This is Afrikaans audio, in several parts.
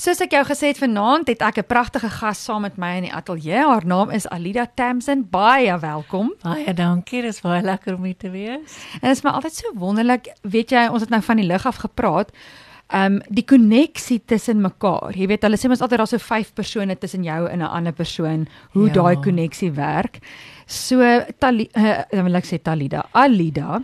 Soos ek jou gesê het vanaand het ek 'n pragtige gas saam met my in die ateljee. Haar naam is Alida Tamsin. Baie welkom. Baie dankie. Dit is baie lekker om hier te wees. En dit is my altyd so wonderlik, weet jy, ons het nou van die lig af gepraat. Ehm um, die koneksie tussen mekaar. Jy weet, hulle sê mos altyd daar's so vyf persone tussen jou en 'n ander persoon, hoe ja. daai koneksie werk. So Tali, uh, wil ek sê Talida, Alida.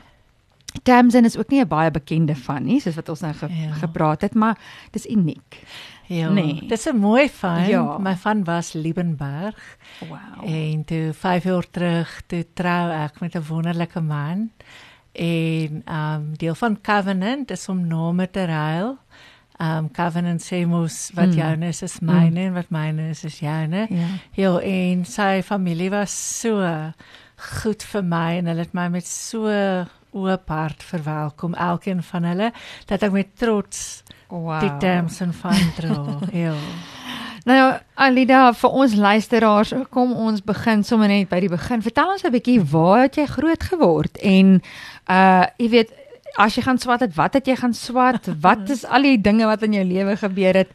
Tamsin is ook nie 'n baie bekende van nie, soos wat ons nou ge ja. gepraat het, maar dis uniek. Ja. Nee. Dis 'n mooi van. Ja. My van was Liebenberg. Wow. En toe 5 jaar terug toe trou ek met 'n wonderlike man. En ehm um, deel van Covenant is om name te ruil. Ehm um, Covenant sê mos wat mm. joune is is myne mm. en wat myne is is joune. Ja. ja, en sy familie was so goed vir my en hulle het my met so oop hart verwelkom elkeen van hulle dat ek met trots wow. die terms en dra. ja. Nou Alida vir ons luisteraars, kom ons begin sommer net by die begin. Vertel ons 'n bietjie waar het jy groot geword en uh jy weet as jy gaan swat het, wat het jy gaan swat? Wat is al die dinge wat in jou lewe gebeur het?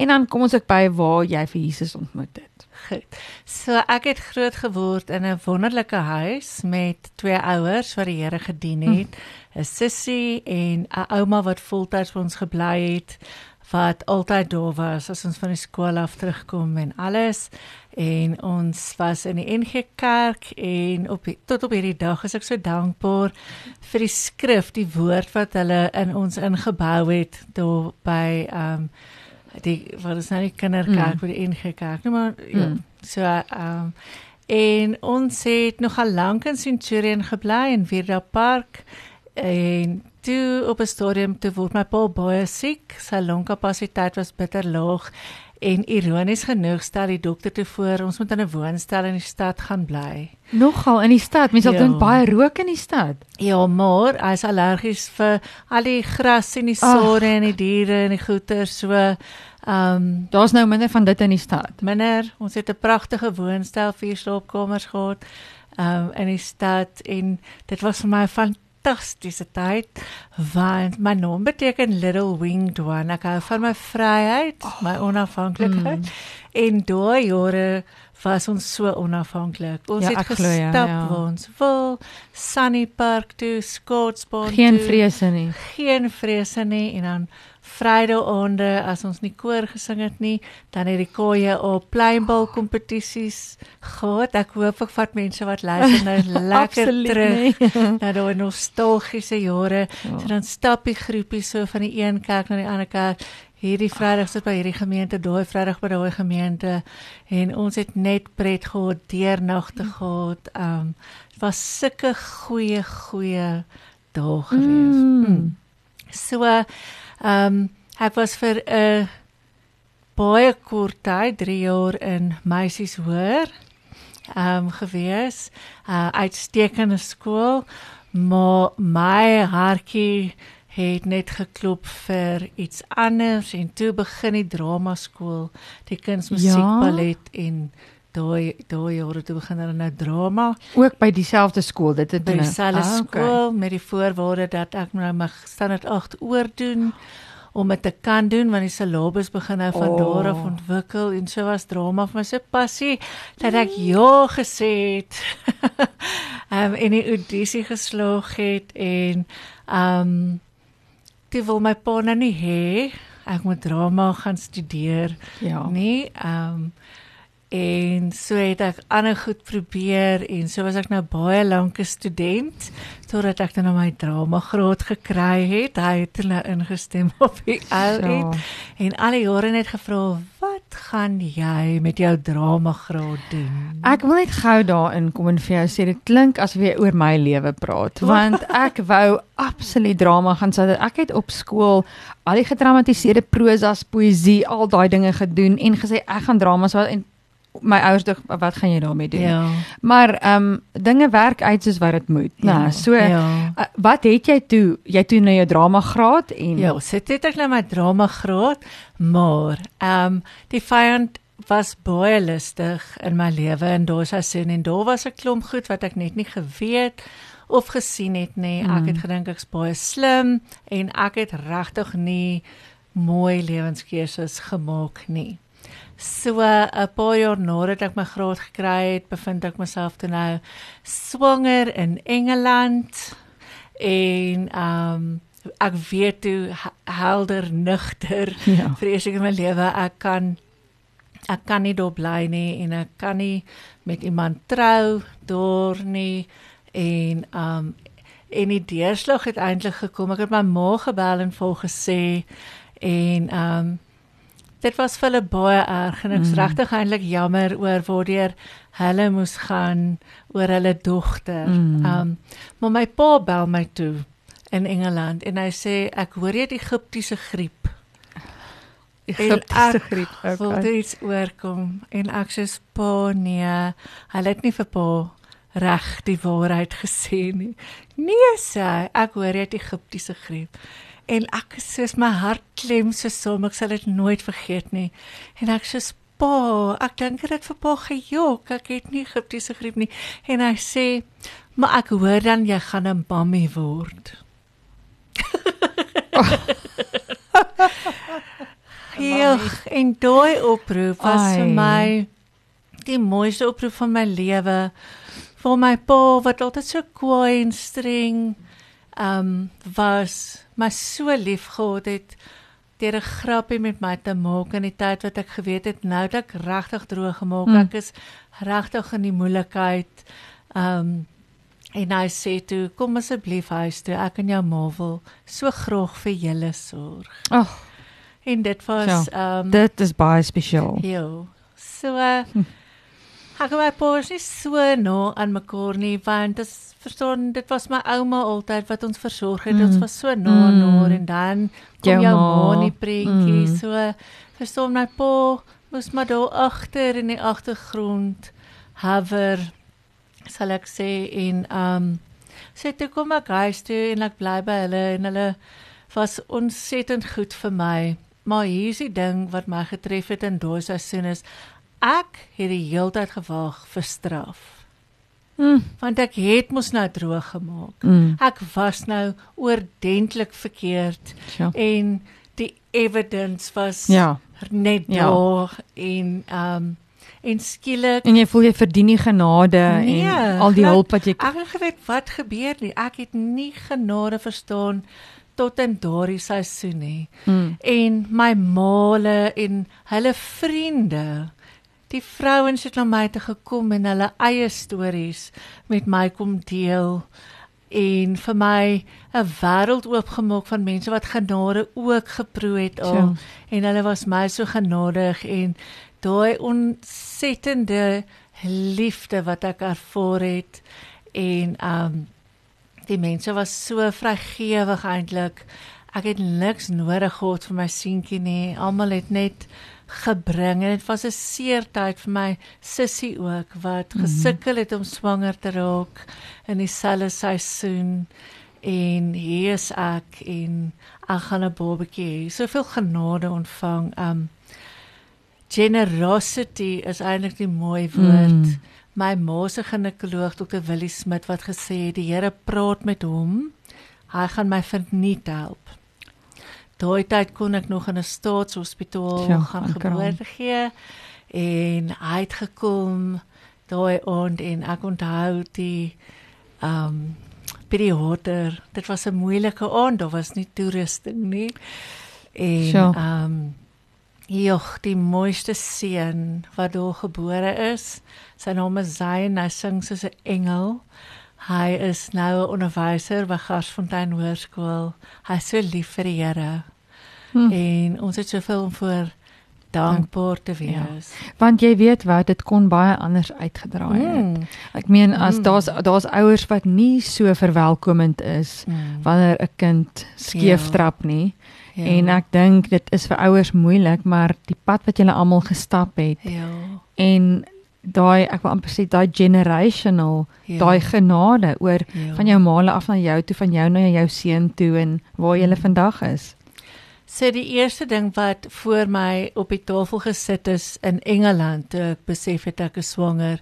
En dan kom ons ook by waar jy vir Jesus ontmoet het. Goed. So ek het groot geword in 'n wonderlike huis met twee ouers wat die Here gedien het, 'n mm. sussie en 'n ouma wat voltyds vir ons gebly het wat altyd daar was as ons van die skool af terugkom en alles en ons was in die NG Kerk en op die, tot op hierdie dag is ek so dankbaar vir die skrif, die woord wat hulle in ons ingebou het daar by ehm um, die wat is nou die kinderkerk by mm. die NG Kerk. Nou maar ja. Mm. So ehm um, en ons het nogal lank in Centurion gebly in Vierda Park en toe op 'n stadium toe word my pa baie siek. Sy longkapasiteit was bitter laag en ironies genoeg stel die dokter te voor ons moet in 'n woonstel in die stad gaan bly. Nogal in die stad. Mens sal ja. dink baie rook in die stad. Ja, maar hy is allergies vir al die gras en die sore en die diere en die goeie so Ehm um, daar's nou minder van dit in die stad. Minder. Ons het 'n pragtige woonstel, vier slaapkamers gehad ehm um, in die stad en dit was vir my 'n fantastiese tyd want my naam beteken little winged one. Ek hou van my vryheid, oh, my onafhanklikheid. Mm. En daai jare was ons so onafhanklik. Ons ja, het gestap ja, ja. waar ons wil. Sunny Park toe, Scottsbond toe. Geen vrese nie. Geen vrese nie en dan Vrydaande as ons nie koor gesing het nie, dan het die koeie op pleinbal kompetisies gehad. Ek hoop ek vat mense wat luister nou lekker terug na daai nostalgiese jare. Ja. So dan stap die groepie so van die een kerk na die ander kerk. Hierdie Vrydag sit by hierdie gemeente, daai Vrydag by daai gemeente en ons het net pret gehad, deernagte gehad. Um dit was sulke goeie goeie dae gewees. Mm. Mm. So Ehm um, ek was vir 'n uh, baie kort tyd, 3 jaar in meisies hoër ehm um, gewees. uh, Uitstekende skool, maar my hartjie het net geklop vir iets anders en toe begin die drama skool, die kunsmusiek ja? ballet en daai daai jare toe begin hulle nou drama ook by dieselfde skool dit het by dieselfde ah, skool okay. met die voorwaarde dat ek nou my standaard 8 oor doen om dit te kan doen want die syllabus begin nou van oh. daar af ontwikkel en so was drama vir my so passie dat ek ja gesê het um, en die audisie geslaag het en ehm um, dit wil my pa nou nie hê. Ek moet drama gaan studeer ja. nee ehm um, En so het ek ander goed probeer en so was ek nou baie lank 'n student totdat ek dan nou my drama graad gekry het. Hy het nou ingestem op die LN en al die jare net gevra, "Wat gaan jy met jou drama graad doen?" Ek wil net gou daarin kom en vir jou sê dit klink asof jy oor my lewe praat, want ek wou absoluut drama gaan sê. Ek het op skool al die gedramatiseerde prosas, poësie, al daai dinge gedoen en gesê ek gaan drama sê en my ouers dink wat gaan jy daarmee doen? Ja. Maar ehm um, dinge werk uit soos wat dit moet. Ja, nou, so ja. uh, wat het jy toe? Jy toe nou jou drama graad en Ja, sit dit ek nou my drama graad, maar ehm um, die vyand was baie lustig in my lewe en daar's hy sien en daar was 'n klomp goed wat ek net nie geweet of gesien het nie. Mm. Ek het gedink ek's baie slim en ek het regtig nie mooi lewenskeuses gemaak nie. So 'n paar jaar nadat ek my graad gekry het, bevind ek myself toe nou swanger in Engeland en ehm um, ek weet toe helder nugter Ja. vir eers in my lewe ek kan ek kan nie daar bly nie en ek kan nie met iemand trou daar nie en um en die deurslag het eintlik gekom. Ek het my ma gebel en vol gesê en um dit was vir hulle baie erg en ek's Mm. regtig eintlik jammer oor waardeur hulle moes gaan oor hulle dogter. Mm. Um maar my pa bel my toe in Engeland en hy sê ek hoor jy het Egiptiese griep. Egiptiese ek griep. wil Okay. okay. iets oorkom en ek sê pa nee, hulle het nie vir pa reg die waarheid gesê nie. Nee sê ek hoor jy het Egiptiese griep. En ek soos my hart klem so som, ek sal dit nooit vergeet nie. En ek sê pa, ek dink dit vir pa gejok, ek het nie Egiptiese griep nie. En hy sê, maar ek hoor dan jy gaan 'n mammie word. Ja, en daai oproep was Ai. vir my die mooiste oproep van my lewe. Vir my pa wat altyd so kwaai en streng um was, my so lief gehad het deur 'n grappie met my te maak in die tyd wat ek geweet het nou dat ek regtig droog gemaak. Mm. Ek is regtig in die moeilikheid. Um en hy sê toe, kom asseblief huis toe. Ek en jou ma wil so graag vir julle sorg. Ag, En dit was um dit is baie spesiaal. Ja. So uh, ek en my was nie so na aan mekaar nie want dit verstaan dit was my ouma altyd wat ons versorg het. Mm. Ons was so na Mm. na en dan kom Jou jou ma. in die prentjie. Mm. So verstaan my pa moes maar daar agter in die agtergrond hover sal ek sê en um sê toe kom ek huis toe en ek bly by hulle en hulle was ontsettend goed vir my. Maar hier is die ding wat my getref het in daai seisoen is ek het die heeltyd gewag vir straf. Mm. Want ek het mos nou droog gemaak. Mm. Ek was nou oordentlik verkeerd Ja. en die evidence was Ja. net Ja. daar en um en skielik En jy voel jy verdien nie genade Nee, en al die hulp wat jy Ek het geweet wat gebeur nie. Ek het nie genade verstaan tot in daardie seisoen nie. mm. En my maale en hulle vriende. Die vrouens het na my toe gekom en hulle eie stories met my kom deel en vir my 'n wêreld oopgemaak van mense wat genade ook geproe het al Sure. en hulle was my so genadig en daai ontsettende liefde wat ek ervaar het en um die mense was so vrygewig eintlik. Ek het niks nodig gehad vir my seentjie nie. Almal het net gebring en dit was 'n seer tyd vir my sussie ook wat Mhm. gesukkel het om swanger te raak in dieselfde seisoen en hier is ek en ek gaan 'n babatjie hê. Soveel genade ontvang. Um generosity is eintlik die mooi woord. Mm. My ma se ginekoloog Dr Willie Smit wat gesê het die Here praat met hom. Hy gaan my verniet help. Daai tyd kon ek nog in 'n staatshospitaal Ja, gaan geboorte gee en hy het gekom daai aand en ek onthou die um by die hotel. Dit was 'n moeilike aand, daar was nie toerusting nie. En Sure. um Joch, die mooiste seun wat daar gebore is. Sy naam is Zayn, hy sing soos 'n engel. Hy is nou 'n onderwyser by Garsfontein Hoërskool. Hy is so lief vir die Here Hm. en ons het soveel om voor dankbaar te wees. Want jy weet wat, dit kon baie anders uitgedraai het. Mm. Ek meen as Mm. daar's daar's ouers wat nie so verwelkomend is Mm. wanneer 'n kind skeef Ja. trap nie. Ja. En ek dink dit is vir ouers moeilik, maar die pad wat julle almal gestap het ja. en daai ek wil amper sê daai generational, Ja. daai genade oor ja. van jou maale af na jou toe, van jou na jou seun toe en waar jy Mm. vandag is. So die eerste ding wat voor my op die tafel gesit is in Engeland, toe ek besef het ek is swanger,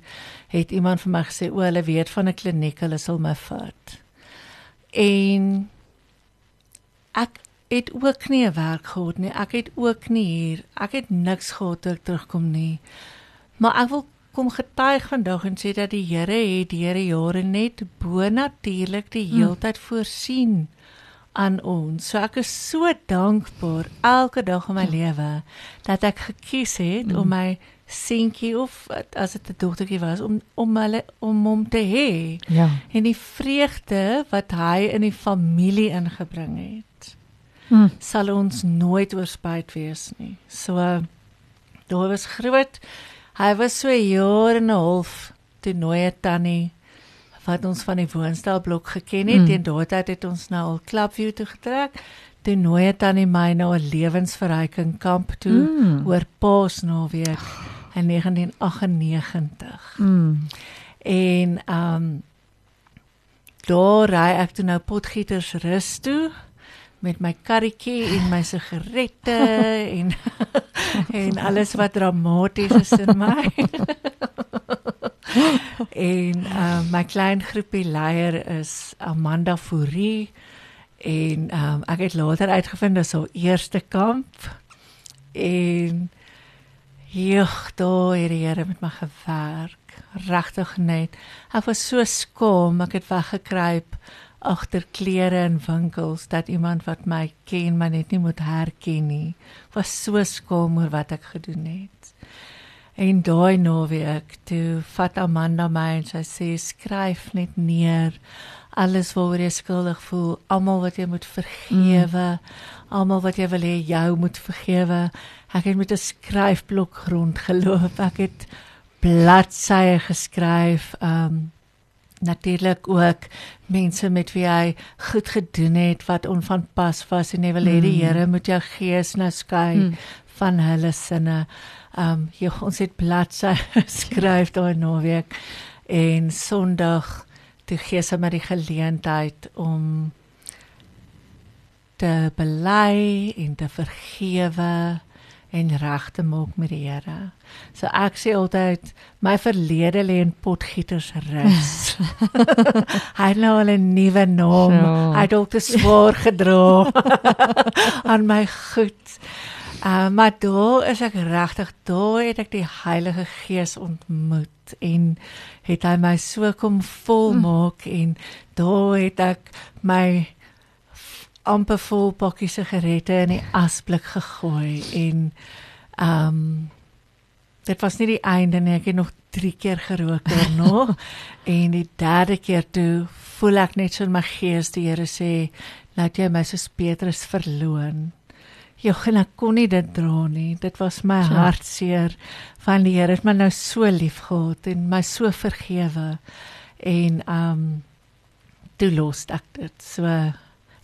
het iemand vir my gesê, "O, hulle weet van 'n kliniek, hulle sal my vat." En ek het ook nie 'n werk gehad nie. Ek het ook nie hier. Ek het niks gehad toe ek terugkom nie. Maar ek wil kom getuig vandag en sê dat die Here het deur die jare net bo natuurlik die heeltyd hmm. voorsien aan ons. So ek is so dankbaar elke dag in my lewe dat ek gekies het hmm. om my seentjie of as dit 'n dogtertjie was om om hulle om hom te hê. Ja. En die vreugde wat hy in die familie ingebring het. Hmm. Sal ons nooit oorspyt wees nie. So daar was groot hy was so 'n jaar en 'n half toe nooi tannie wat ons van die woonstelblok geken het. Teen daardie tyd het ons nou al Clubview toe getrek. Toe nooi tannie my na 'n lewensverryking kamp toe hmm. oor Paasnaweek. In 1998. Mm. En ehm um, daar ry ek toe nou potgieters rus toe met my karretjie en my sigarette en en alles wat dramaties is in my. en uh, my klein groepie leier is Amanda Fourie en um, ek het later uitgevind dis haar eerste kamp en daar het die Here met my gewerk. Regtig net. Ek was so skaam, ek het weggekruip agter klere in winkels dat iemand wat my ken my net nie moet herken nie. Was so skaam oor wat ek gedoen het. En daai naweek, toe vat Amanda my en sy sê skryf net neer alles waaroor jy skuldig voel, almal wat jy moet vergewe, mm. almal wat jy wil hê jou moet vergewe. Ek het met 'n skryfblok rondgeloop. Ek het bladsye geskryf. Um natuurlik ook mense met wie hy goed gedoen het wat onvanpas was en hy wil hê die mm. Here moet jou gees nou skei mm. van hulle sinne. Um jy ons het bladsye geskryf daai naweek en Sondag toe gee sy my die geleentheid om te bely en te vergewe en reg te maak met die Here. So ek sê altyd my verlede lê in potgieters rus. hy het nou 'n nuwe naam. So. Hy het ook te swaar gedra aan my goed. Uh, maar daar is ek regtig daar het ek die Heilige Gees ontmoet en het hy my so kom volmaak mm. en daar het ek my amper vol pakkie sigarette in die asblik gegooi en ehm um, dit was nie die einde nie ek het nog 3 keer gerook daarna en die derde keer toe voel ek net so in my gees die Here sê laat jy my soos Petrus verloon Ja, ek kon nie dit dra nie. Dit was my so. hartseer van die Here het my nou so lief gehad en my so vergewe. En ehm um, toe los ek dit. So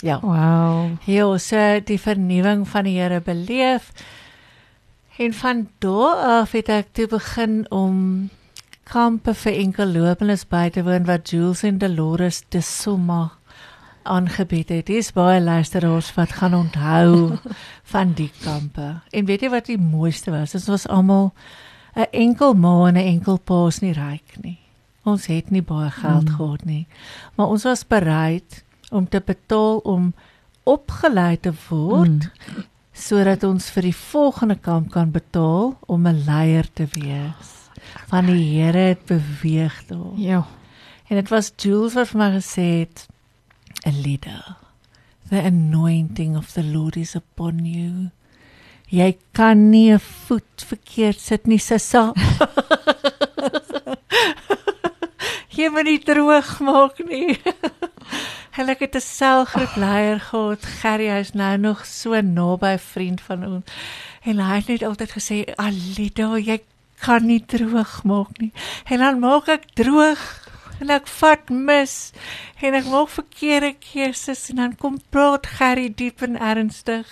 Ja. Wow. Hier so die vernuwing van die Here beleef. En van daar af het ek toe begin om kampe vir enkel lopendes by te woon wat Jules en Dolores de Soma aangebied het. Dis baie luisteraars wat gaan onthou van die kampe. En weet jy wat die mooiste was? Dit was almal 'n enkel ma en 'n enkel pa is nie ryk nie. Ons het nie baie geld mm. gehad nie. Maar ons was bereid om te betaal om opgelei te word mm. sodat ons vir die volgende kamp kan betaal om 'n leier te wees. Van die Here het beweeg daar. Ja. En dit was Jules wat vir my gesê het 'n leader. The anointing of the Lord is upon you. Jy kan nie 'n voet verkeerd sit nie, sissa. Jy moet nie droog maak nie. Ek het 'n selgroep leier gehad. Gerry is nou nog so naby vriend van ons. En hy het net altyd gesê, "Alida, jy kan nie droog maak nie." En dan maak ek droog en ek vat mis en ek maak verkeerde keuses en dan kom praat Gerry diep en ernstig.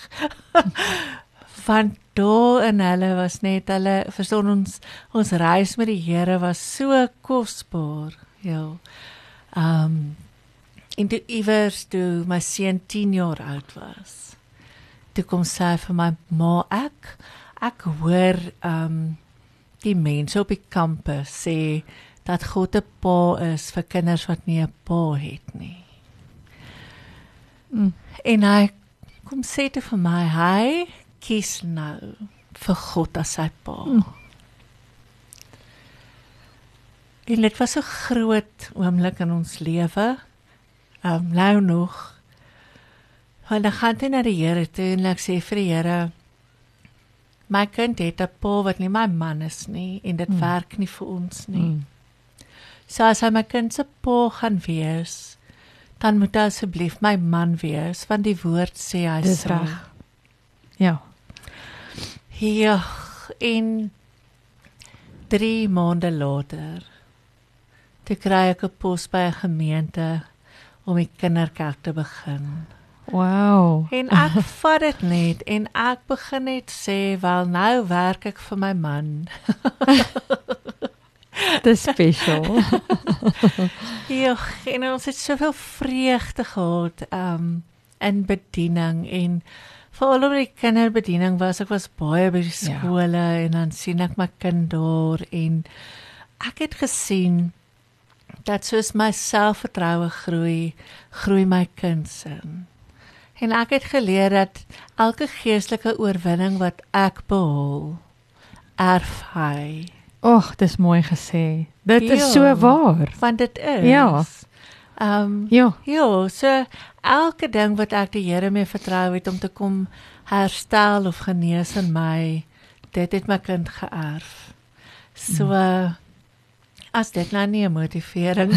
van daar en hulle was net hulle verstaan ons ons reis met die Here was so kosbaar. Ja. Ehm um, en toe iewers toe my seun 10 jaar oud was toe kom sy vir my ma ek ek hoor um die mense op die kampus sê dat God 'n pa is vir kinders wat nie 'n pa het nie mm. en hy kom sê dit vir my, hy kies nou vir God as sy pa. Mm. En dit was 'n groot oomblik in ons lewe. Um, nou nog. Want dan gaan hy na die Here toe en ek sê vir die Here My kind het 'n pa wat nie my man is nie en dit mm. werk nie vir ons nie. Mm. So as hy my kind se pa gaan wees, dan moet hy asseblief my man wees want die woord sê hy Dis reg. Ja. Ja, in 3 maande later toe kry ek 'n pos by 'n gemeente om die kinderkerk te begin. Wow. En ek vat dit net en ek begin net sê, "Wel, nou werk ek vir my man." Dis special. Ja, en ons het soveel vreugde gehad um in bediening en veral oor die kinderbediening was ek was baie by die Ja. skole ja. en dan sien ek my kind daar en ek het gesien dat soos my selfvertroue groei, groei my kind se. En ek het geleer dat elke geestelike oorwinning wat ek behaal, erf hy. Och, dis mooi gesê. Dit is Ja. so waar. Want dit is. Ja. Ehm um, Ja. Ja, so elke ding wat ek die Here mee vertrou het om te kom herstel of genees in my, dit het my kind geërf. So uh, as dit nou nie 'n motivering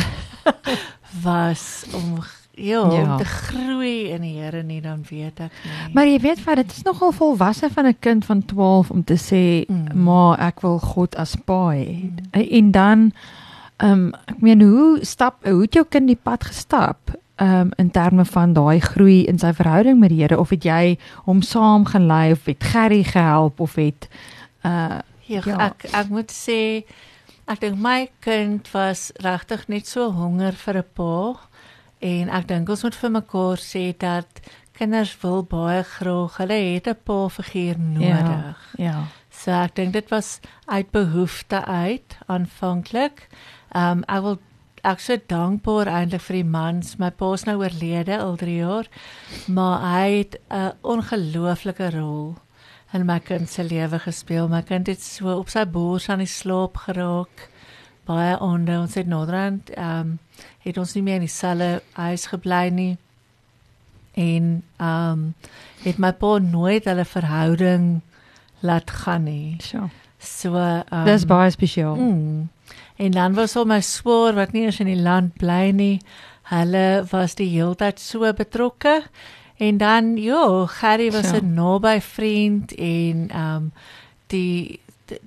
was om ja, Ja. om te groei in die Here nie, dan weet ek nie. Maar jy weet wat, dit is nogal volwasse van 'n kind van 12 om te sê, Mm. "Ma, ek wil God as pa hê." En dan ehm um, ek meen hoe stap hoe het jou kind die pad gestap? Ehm um, in terme van daai groei in sy verhouding met die Here of het jy hom saam gelei of het Gerry gehelp of het uh Ja, Ja. ek ek moet sê ek dink my kind was regtig net so honger vir 'n pa en ek dink ons moet vir mekaar sê dat kinders wil baie graag hulle het 'n pa figuur nodig. ja. So ek dink dit was uit behoefte uit aanvanklik. Ehm um, ek wil ek so dankbaar eintlik vir die mans. My pa's nou oorlede al 3 jaar, maar hy het 'n ongelooflike rol in my kind se lewe gespeel. My kind het so op sy bors aan die slaap geraak. Baie onder ons het naderhand ehm um, het ons nie meer in dieselfde huis gebly nie. En ehm um, het my pa nooit hulle verhouding laat gaan nie. So. So um, Dis baie spesiaal. Mm. En dan was al my swaar wat nie eens in die land bly nie. Hulle was die heeltyd so betrokke. En dan ja, Gerry was Ja. 'n naby vriend en ehm um, die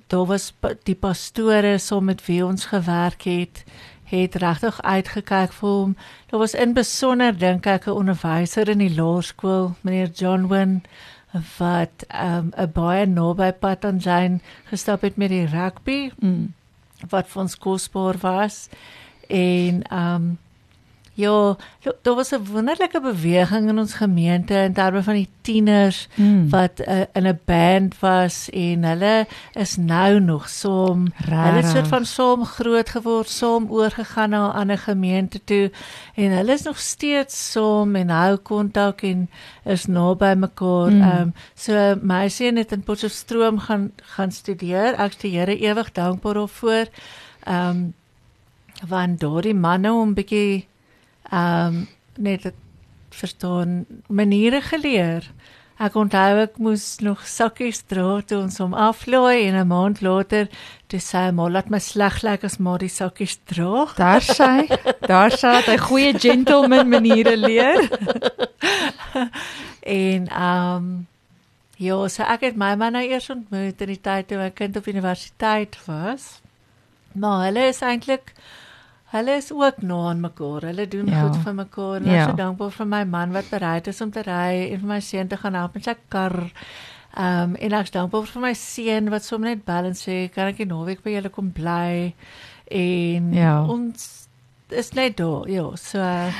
daar was die pastore saam met wie ons gewerk het het regtig uitgekyk vir hom. Daar was in besonder dink ek 'n onderwyser in die laerskool, meneer John Wynn wat ehm, 'n um, baie naby pad aan sy gestap het met die rugby Mm. wat vir ons kosbaar was. En ehm um, ja, lo- daar was 'n wonderlike beweging in ons gemeente in terme van die tieners Mm. wat uh, in 'n band was en hulle is nou nog saam. Hulle het soort van saam groot geword, saam oorgegaan na 'n ander gemeente toe en hulle is nog steeds saam en hou kontak en is naby mekaar. Mm. Ehm um, so my seun het in Potchefstroom gaan gaan studeer. Ek is die Here ewig dankbaar daarvoor. Ehm um, want daardie manne hom bietjie ehm um, net het verstaan maniere geleer. Ek onthou ek moes nog sakkies dra toe ons hom aflaai en 'n maand later toe sê hy maar laat my sleg lyk as maar die sakkies dra. Daar sy, daar dat hy goeie gentleman maniere leer. En ehm um, ja, so ek het my man nou eers ontmoet in die tyd toe my kind op universiteit was. Maar hulle is eintlik hulle is ook na aan mekaar. Hulle doen Ja. ja. goed vir mekaar. En Ja. ek is so dankbaar vir my man wat bereid is om te ry en vir my seun te gaan help met sy kar. Ehm um, en ek is dankbaar vir my seun wat sommer net bel en sê kan ek die naweek by julle kom bly? En Ja. ons is net daar. Ja, so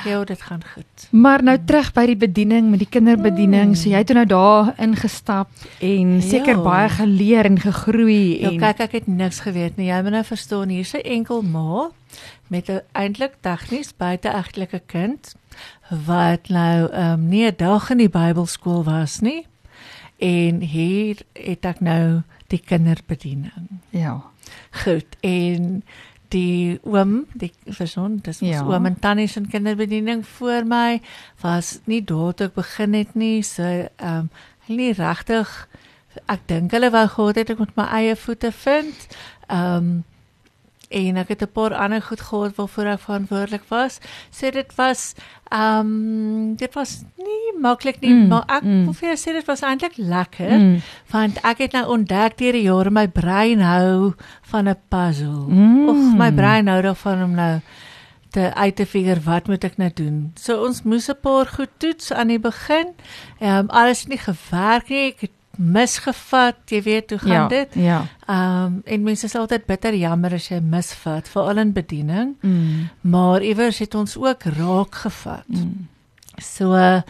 ja, dit gaan goed. Maar nou terug by die bediening met die kinderbediening. Mm. So jy het nou daar ingestap en seker Ja. baie geleer en gegroei Ja, en kyk, ek het niks geweet nie. Jy moet nou verstaan, hier's 'n enkel ma met 'n eintlik tegnies buiteegtelike kind wat nou ehm um, nie 'n dag in die Bybelskool was nie. En hier het ek nou die kinderbediening. Ja. Goed. En die oom, die verson, dis ons Ja. oom en tannie se kinderbediening voor my was nie daar toe ek begin het nie. So ehm um, nie regtig ek dink hulle wou gehad het ek moet my eie voete vind. Ehm um, en ek het 'n paar ander goed gehad waarvoor ek verantwoordelik was. So dit was ehm um, dit was nie maklik nie, Mm, maar ek mm. wil vir jou sê dit was eintlik lekker Mm. want ek het nou ontdek deur die jare my brein hou van 'n puzzle. Mm. Of my brein hou daarvan om nou te uit te figure wat moet ek nou doen. So ons moes 'n paar goed toets aan die begin. Ehm um, alles het nie gewerk nie. Ek het misgevat, jy weet hoe gaan Ja. dit. Ja. Ehm um, en mense is altyd bitter jammer as jy misvat, veral in bediening, Mm. maar iewers het ons ook raak gevat. Mm. So ehm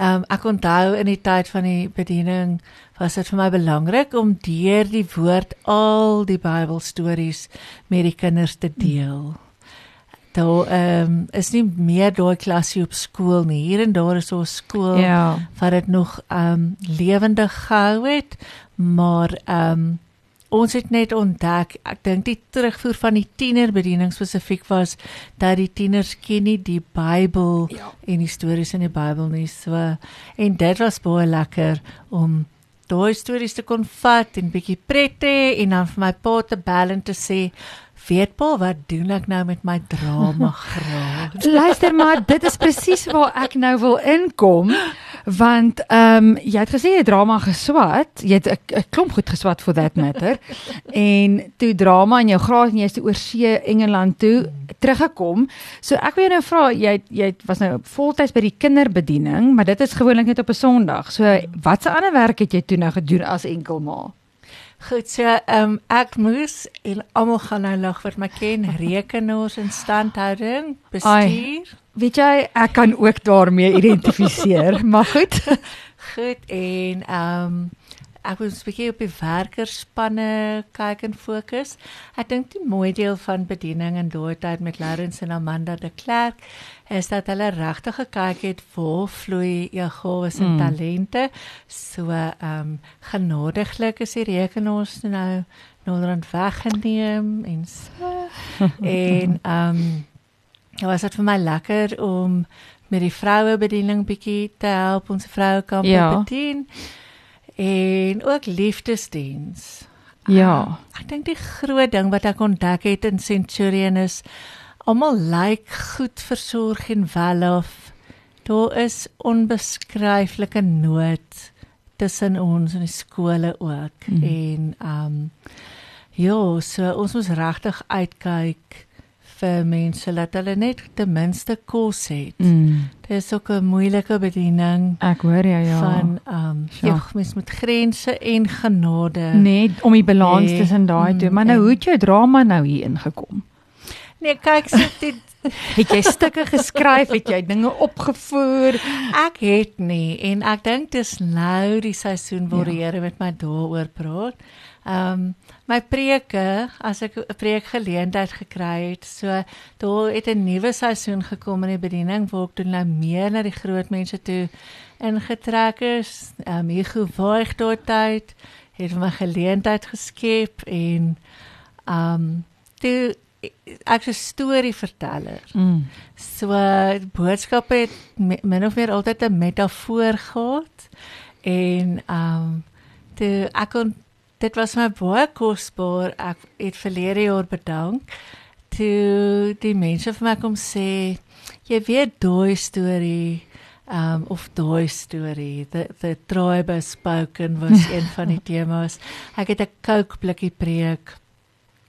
um, ek onthou in die tyd van die bediening was dit vir my belangrik om deur die woord al die Bybelstories met die kinders te deel. Daar ehm um, is nie meer daai klasie op skool nie. Hier en daar is so 'n skool Ja. wat dit nog ehm um, lewendig gehou het, maar ehm um, ons het net ontdek, ek dink die terugvoer van die tienerbediening spesifiek was dat die tieners ken nie die Bybel Ja. en die stories in die Bybel nie. So en dit was baie lekker om daai stories te kon vat en bietjie pret te hê en dan vir my pa te bel en te sê, "Weet pa, wat doen ek nou met my drama graad?" Luister maar, dit is presies waar ek nou wil inkom want ehm um, jy het gesê jy drama geswat, jy het 'n klomp goed geswat for that matter. en toe drama in jou graad en jy is toe oor see Engeland toe teruggekom. So ek wil jou nou vra, jy jy was nou voltyds by die kinderbediening, maar dit is gewoonlik net op 'n Sondag. So watse ander werk het jy toe nou gedoen as enkelma? Goed, so ehm um, ek moes en almal gaan nou lag wat my ken, rekenaars en standhouding, bestuur. Weet jy, ek kan ook daarmee identifiseer, maar goed. Goed en ehm um, ek was 'n bietjie op die werkerspanne kyk en fokus. Ek dink die mooi deel van bediening in daai tyd met Lawrence en Amanda de Klerk is dat hulle regtig gekyk het waar vloei jou gawes en Mm. talente. So ehm um, genadiglik is die rekenaars nou naderhand weggeneem en so. en ehm um, was dit vir my lekker om met die vrouebediening bietjie te help ons vrouekamp Ja. ja. bedien en ook liefdesdiens. Ja. Um, ek dink die groot ding wat ek ontdek het in Centurion is almal lyk goed versorg en welaf. Daar is onbeskryflike nood tussen ons en die skole ook mm. en ehm um, ja, so ons moet regtig uitkyk vir mense dat hulle net ten minste kos het. Mm. Dit is ook 'n moeilike bediening Ek hoor jou ja. van ehm um, Ja. ja, mens moet grense en genade. net om die balans Nee. tussen daai twee. Mm, Maar nou en- hoe het jou drama nou hier ingekom? Nee, kyk, so dit Het jy stukke geskryf, het jy dinge opgevoer? ek het nie en ek dink dis nou die seisoen waar Ja. die Here met my daaroor praat. Ehm um, my preke, as ek 'n preek geleentheid gekry het, so daar het 'n nuwe seisoen gekom in die bediening waar ek toe nou meer na die groot mense toe ingetrek is. Ehm um, Hugo Waag daai tyd het my geleentheid geskep en ehm um, toe ek 'n storieverteller. Mm. So die boodskap het me- min of meer altyd 'n metafoor gehad en ehm um, toe ek kon dit was my baie kosbaar. Ek het verlede jaar bedank toe die mense vir my kom sê jy weet daai storie um of daai storie the the tribe spoken was een van die temas. Ek het 'n Coke blikkie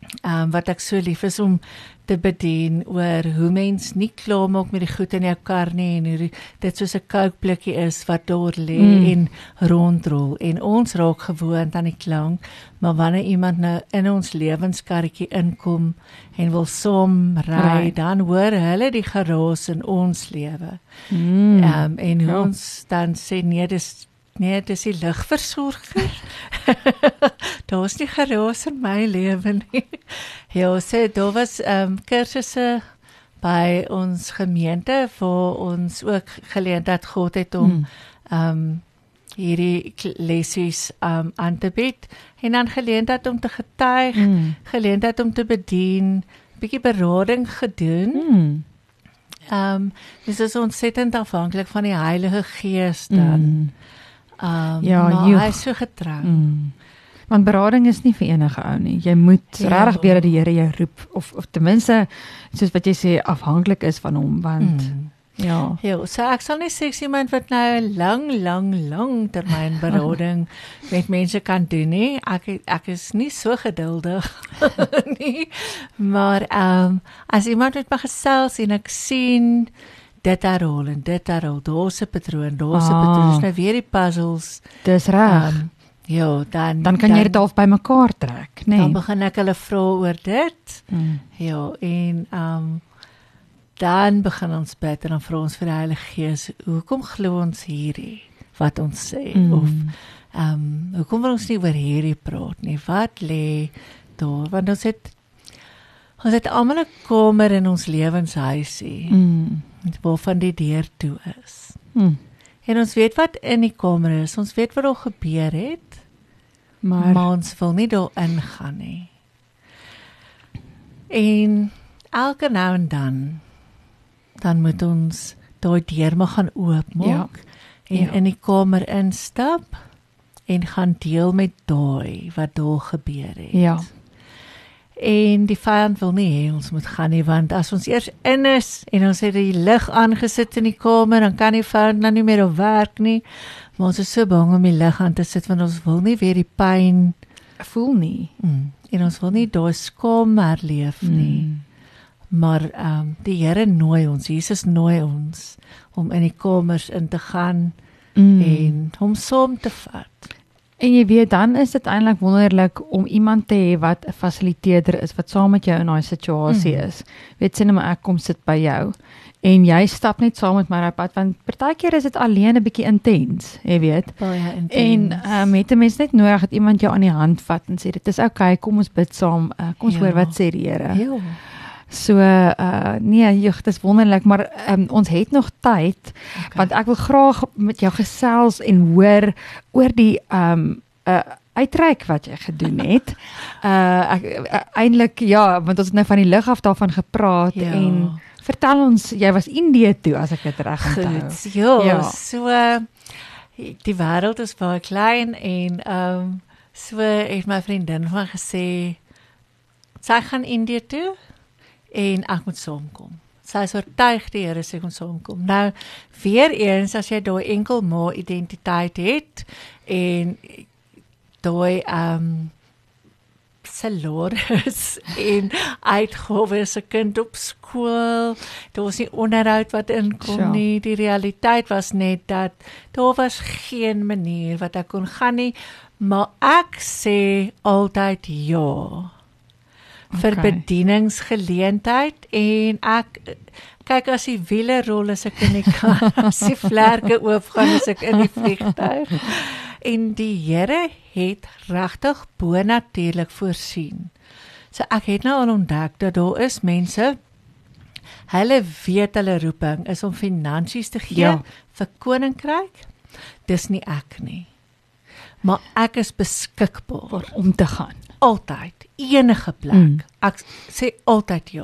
preek um wat ek so lief is om te bedien oor hoe mens nie klaar maak met die goed in jou kar nie en hoe die- dit soos 'n Coke blikkie is wat daar lê Mm. mm. en rondrol en ons raak gewoond aan die klank maar wanneer iemand nou in ons lewenskarretjie inkom en wil saam ry Right. dan hoor hulle die geraas in ons lewe Mm. Ehm um, en Ja. ons dan sê nee dis Nee, dis die ligversorger. Daar's nie geraas in my lewe nie. Ja, sê daar was ehm um, kursusse by ons gemeente waar ons ook geleentheid gehad het om Mm. ehm um, hierdie lessies ehm um, aan te bied en dan geleentheid om te getuig, Mm. geleentheid om te bedien, bietjie berading gedoen. Mm. Ehm um, dis is ontsettend afhanklik van die Heilige Gees dan. Mm. Ehm um, Ja, maar joeg. hy is so getrou. Mm. Want berading is nie vir enige ou nie. Jy moet Ja. regtig weet dat die Here jou roep of of ten minste soos wat jy sê afhanklik is van hom want Mm. ja. Ja, so ek sal nie sê ek's iemand wat nou 'n lang lang lang termyn berading met mense kan doen nie. Ek ek is nie so geduldig nie. Maar ehm um, as iemand met my gesels en ek sien dit herhaal en dit herhaal, daar's 'n patroon, daar's 'n Ah. patroon. Dis nou weer die puzzles. Dis reg. Ehm ja, dan dan kan jy dit half bymekaar trek? Dan Nee. begin ek hulle vra oor dit. Mm. Ja, en ehm um, dan begin ons bid en dan vra ons vir die Heilige Gees, hoekom glo ons hierdie wat ons sê Mm. of ehm um, hoekom wil ons nie oor hierdie praat nie? Wat lê daar? Want ons het ons het almal 'n kamer in ons lewenshuisie Mm. Waarvan die deur toe is. Mm. En ons weet wat in die kamer is. Ons weet wat daar gebeur het, Maar, maar ons wil nie daar ingaan nie. En elke nou en dan dan moet ons daai deur maar gaan oopmaak Ja. en Ja. in die kamer instap en gaan deel met daai wat daar gebeur het. ja. En die vyand wil nie hê ons moet gaan nie want as ons eers in is en ons het die lig aangesit in die kamer dan kan die vyand nou nie meer op werk nie. Maar ons is so bang om die lig aan te sit want ons wil nie weer die pyn Voel nie. mm, en ons wil nie daai skaam herleef nie. Mm. Maar ehm um, die Here nooi ons, Jesus nooi ons om in die kamers in te gaan Mm. en hom saam te vat. En jy weet dan is dit eintlik wonderlik om iemand te hê wat 'n fasiliteerder is wat saam met jou in daai situasie Mhm. is. Weet sien maar ek kom sit by jou en jy stap net saam met my op pad want partykeer is dit alleen 'n bietjie intens, jy weet. Baie En intens. ehm um, het 'n mens net nodig dat iemand jou aan die hand vat en sê dit is oukei, okay, kom ons bid saam. Uh, kom ons Ja. hoor wat sê die Here. ja. So uh nee, jog, dis wonderlik, maar um, ons het nog tyd Okay. want ek wil graag met jou gesels en hoor oor die um uh uitreik wat jy gedoen het. Uh ek uh, eintlik ja, want ons het nou van die lig af daarvan gepraat Ja. en vertel ons jy was Indië toe as ek dit reg onthou. Goed. Ja, Ja. ja. so uh, die wêreld is baie klein en ehm um, so het my vriendin van gesê sy gaan Indië toe en ek moet saamkom. Sy is oortuig die Here sê ons saamkom. Nou weer eens as jy daai enkel ma identiteit het en daai ehm um, salaris en uitgawes se kind op skool. Daar was nie onderhoud wat inkom Sjoe. nie. Die realiteit was net dat daar was geen manier wat ek kon gaan nie, maar ek sê altyd ja. Vir Okay. bedieningsgeleentheid en ek kyk as die wiele rol as ek in die kar, as die vlerke oopgaan as ek in die vliegtuig. En die Here het regtig bonatuurlik voorsien. So ek het nou al ontdek dat daar is mense hulle weet hulle roeping is om finansies te gee Ja. vir koninkryk. Dis nie ek nie. Maar ek is beskikbaar om te gaan. altyd enige plek. Mm. Ek sê altyd ja.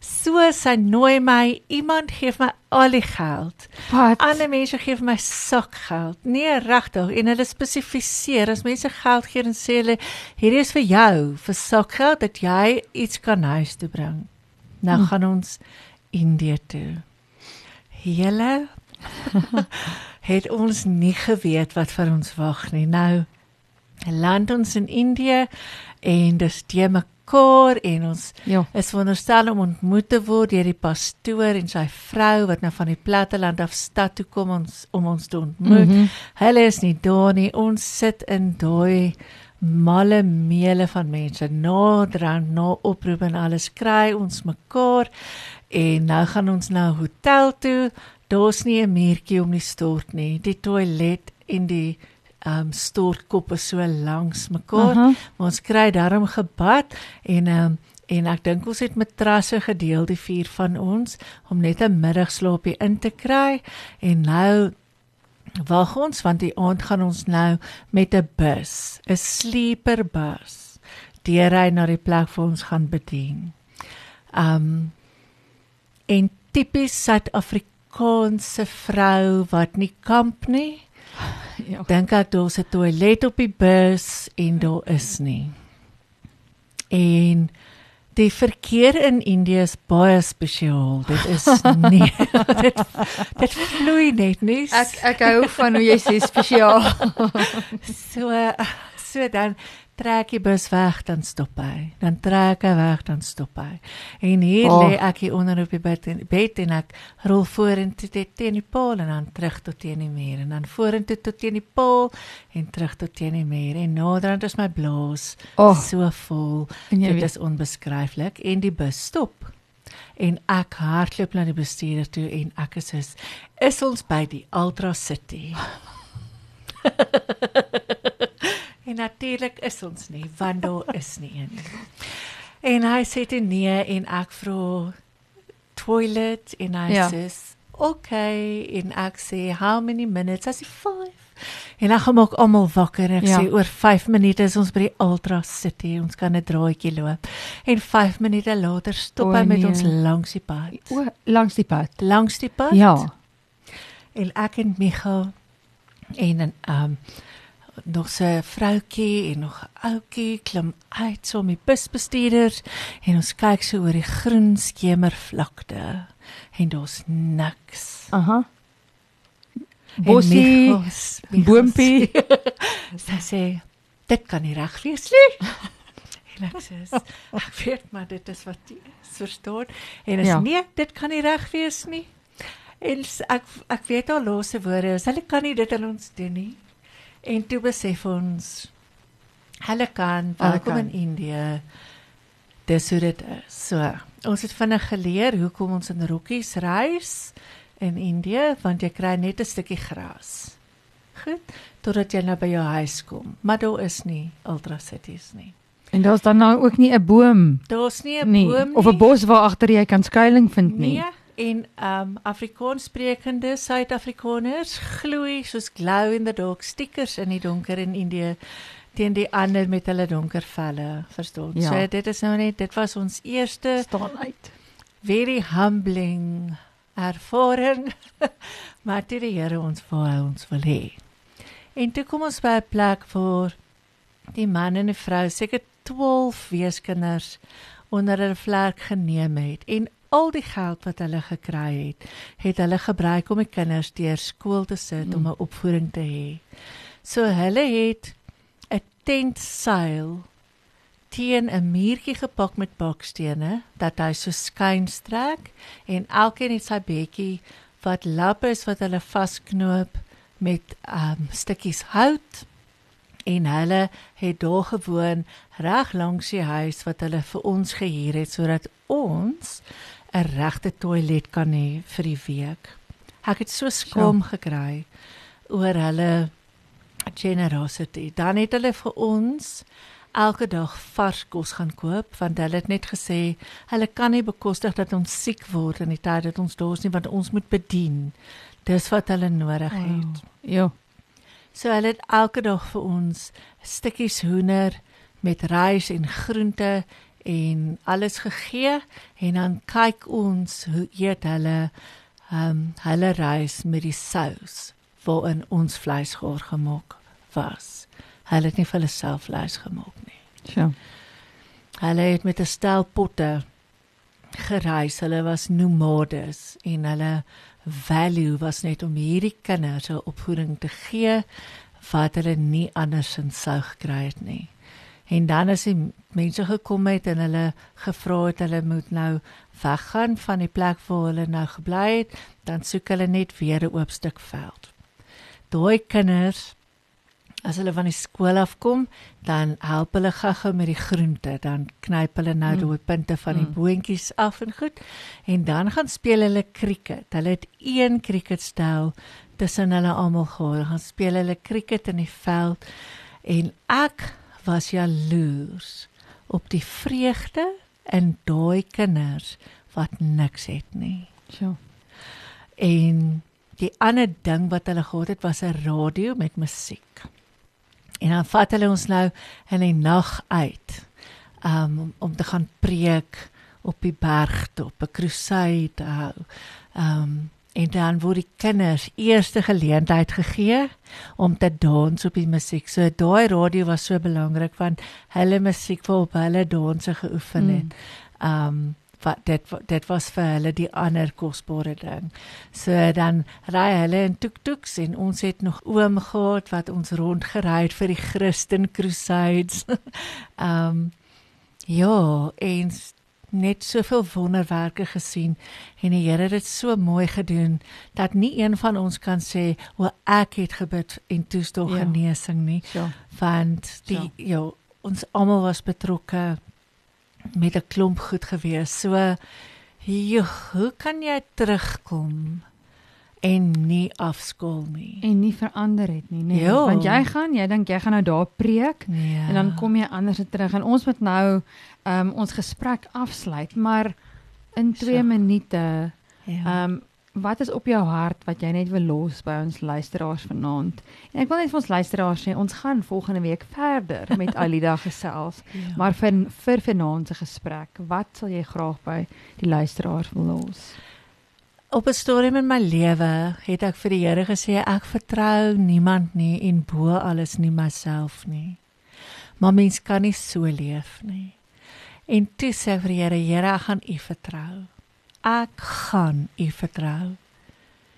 So sy nooi my, iemand gee vir my al die geld. Wat? Ander mense gee vir my sakgeld. Nee, regtig. En hulle spesifiseer as mense geld gee en sê hulle hierdie is vir jou vir sakgeld dat jy iets kan huis toe bring. Nou Mm. mm. gaan ons Indië toe. Hele het ons nie geweet wat vir ons wag nie. Nou land ons in Indië en dis te mekaar en ons Ja. is veronderstel om ontmoet te word deur die pastoor en sy vrou wat nou van die platteland af stad toe kom ons om ons te ontmoet. Mm. -hmm. Hulle is nie daar nie. Ons sit in daai malle meele van mense. Naderhand na oproep en alles kry ons mekaar en nou gaan ons na 'n hotel toe. Daar's nie 'n muurtjie om die stort nie. Die toilet en die ehm um, stortkoppe so langs mekaar. Aha. Maar ons kry daarom gebad en ehm um, en ek dink ons het matrasse gedeel die vier van ons om net 'n middagslaapie in te kry en nou wag ons want die aand gaan ons nou met 'n bus, 'n sleeper bus, deurry na die plek waar ons gaan bedien. Um en tipies Suid-Afrikaanse vrou wat nie kamp nie. Ja. Dink ek daar's 'n toilet op die bus en daar is nie. En die verkeer in Indië is baie spesiaal. Dit is nie dit dit vloei net nie. Ek ek hou van hoe jy sê spesiaal. so so dan trek die bus weg dan stop hy. Dan trek hy weg dan stop hy. En hier Oh. lê ek hier onder op die bed en bed en ek rol vorentoe tot teen die paal en dan terug tot teen die muur en dan vorentoe tot teen die paal en terug tot teen die muur en naderhand is my blaas Oh. so vol. Dit is onbeskryflik en die bus stop. En ek hardloop na die bestuurder toe en ek is is, is ons by die Ultra City. en natuurlik is ons nie, want daar is nie een. En hy sê toe nee en ek vra toilet en hy Ja. sê okay en ek sê how many minutes? Hy sê 5. En dan gaan maak almal wakker. Ek Ja. sê oor 5 minute is ons by die Ultra City. Ons kan 'n draaitjie loop. En 5 minute later stop O, hy met nee. ons langs die pad. O, langs die pad. Langs die pad? Ja. En ek en Micha en 'n um nog 'n vroutjie en nog 'n ouetjie klim uit so met busbestuurders en ons kyk so oor die groen skemervlakte en daar's niks. Aha. Micha's- boompie. Sy sê dit kan nie reg wees nie. En ek sê ek weet maar dit is wat jy verstaan. En is Ja. nee, dit kan nie reg wees nie. En ek ek weet al losse woorde, is, hulle kan nie dit aan ons doen nie. En toe besef ons hulle kan welkom in Indië. Dis hoe dit is. So, ons het vinnig geleer hoekom ons in rokkies reis in Indië want jy kry net 'n stukkie gras. Goed, totdat jy nou by jou huis kom. Maar daar is nie ultra cities nie. En daar's dan nou ook nie 'n boom Daar's nie 'n boom nie. of 'n bos waar agter jy kan skuilings vind nie. Nee, en um Afrikaans sprekende Suid-Afrikaners gloei soos glow in the dark stickers in die donker in Indië teen die ander met hulle donker velle, verstaan? Ja. So dit is nou net dit was ons eerste staan uit. very humbling ervaring. maar dit die Here ons hy ons wil hê. En toe kom ons by 'n plek waar die man en die vrou seker 12 weeskinders onder hulle vlerk geneem het en al die geld wat hulle gekry het, het hulle gebruik om die kinders deur skool te sit mm. om 'n opvoeding te hê. So hulle het 'n tentseil teen 'n muurtjie gepak met bakstene dat hy so skuins trek en elkeen het sy bedjie wat lap is wat hulle vasknoop met um stukkies hout en hulle het daar gewoon reg langs die huis wat hulle vir ons gehuur het sodat ons 'n regte toilet kan hê vir die week. Ek het so skaam gekry oor hulle generosity. Dan het hulle vir ons elke dag vars kos gaan koop want hulle het net gesê hulle kan nie bekostig dat ons siek word in die tyd dat ons daar is nie want ons moet bedien. Dis wat hulle nodig het. Ja. So hulle het elke dag vir ons stukkies hoender met rys en groente en alles gegee en dan kyk ons hoe eet hulle ehm um, hulle rys met die sous waarin ons vleis gaar gemaak was. Hulle het nie vir hulle self vleis gemaak nie. So. Hulle het met 'n stel potte gereis. Hulle was nomades en hulle value was net om hierdie kinders 'n opvoeding te gee wat hulle nie andersins sou gekry het nie. En dan as die mense gekom het en hulle gevra het hulle moet nou weggaan van die plek waar hulle nou gebly het, dan soek hulle net weer 'n oop stuk veld. Daai kinders as hulle van die skool afkom, dan help hulle gaga met die groente, dan knyp hulle nou Mm. daai punte van die Mm. boontjies af en goed. En dan gaan speel hulle krieket. Hulle het een krieketstel tussen hulle almal gehad. Gaan speel hulle cricket in die veld en ek was jaloers op die vreugde in daai kinders wat niks het nie. So. En die ander ding wat hulle gehad het was 'n radio met musiek. En dan vat hulle ons nou in die nag uit um, om om te gaan preek op die berg top, 'n crusade hou. Um en dan word die kinders eerste geleentheid gegee om te dans op die musiek. So daai radio was so belangrik want hulle musiek vir op hulle danse geoefen het. Mm. Um wat dit dit was vir hulle die ander kosbare ding. So dan ry hulle in tuk-tuks en ons het nog oom gehad wat ons rondgery het vir die Christen Crusades. um ja, eens net soveel wonderwerke gesien en die Here het dit so mooi gedoen dat nie een van ons kan sê hoe ek het gebid en toets tog ja. genesing nie ja. want die ja. ja ons almal was betrokke met 'n klomp goed gewees so joh, hoe kan jy terugkom en nie afskool nie en nie verander het nie nee jo. want jy gaan jy dink jy gaan nou daar preek ja. en dan kom jy anders terug en ons moet nou um, ons gesprek afsluit maar in 2 so. minute ja. um, wat is op jou hart wat jy net wil los by ons luisteraars vanaand en ek wil net vir ons luisteraars sê ons gaan volgende week verder met Alida gesels ja. maar vir vir vanaand se gesprek wat sal jy graag by die luisteraars wil los op 'n stadium in my lewe het ek vir die Here gesê ek vertrou niemand nie en bo alles nie myself nie. Maar mens kan nie so leef nie. En toe sê vir die Here, Here, ek gaan U vertrou. Ek gaan U vertrou.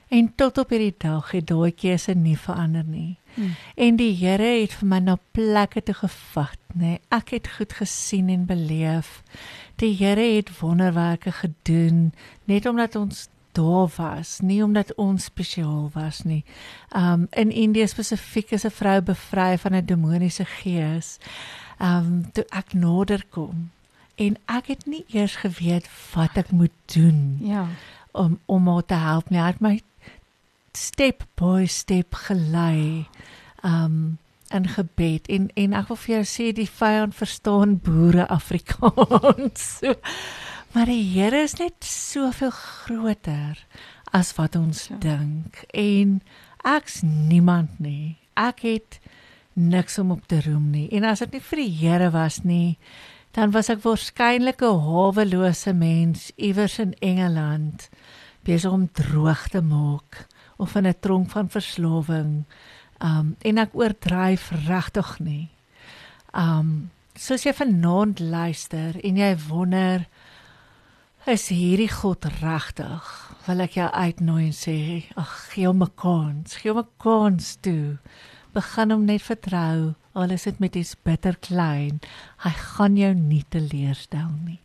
En tot op hierdie dag het daai keuse nie verander nie. Hmm. En die Here het vir my na plekke toe gevat, nê. Ek het goed gesien en beleef. Die Here het wonderwerke gedoen net omdat ons daar was, nie omdat ons spesiaal was nie. Um in Indië spesifiek is 'n vrou bevry van 'n demoniese gees. Um toe ek nader kom en ek het nie eers geweet wat ek moet doen. Ja. Om om haar te help nie. Het my step by step gelei. Um in gebed en en ek wil vir jou sê die vyand verstaan boere Afrikaans. so, Maar die Here is net soveel groter as wat ons ja. dink en ek's niemand nie. Ek het niks om op te roem nie. En as dit nie vir die Here was nie, dan was ek waarskynlik 'n hawelose mens iewers in Engeland besig om droog te maak of in 'n tronk van verslawing. Um en ek oordryf regtig nie. Um soos jy vanaand luister en jy wonder Is hierdie God regtig? Wil ek jou uitnooi en sê, ag, gee hom 'n kans, gee hom 'n kans toe. Begin hom net vertrou. Al is dit met iets bitter klein, hy gaan jou nie teleurstel nie.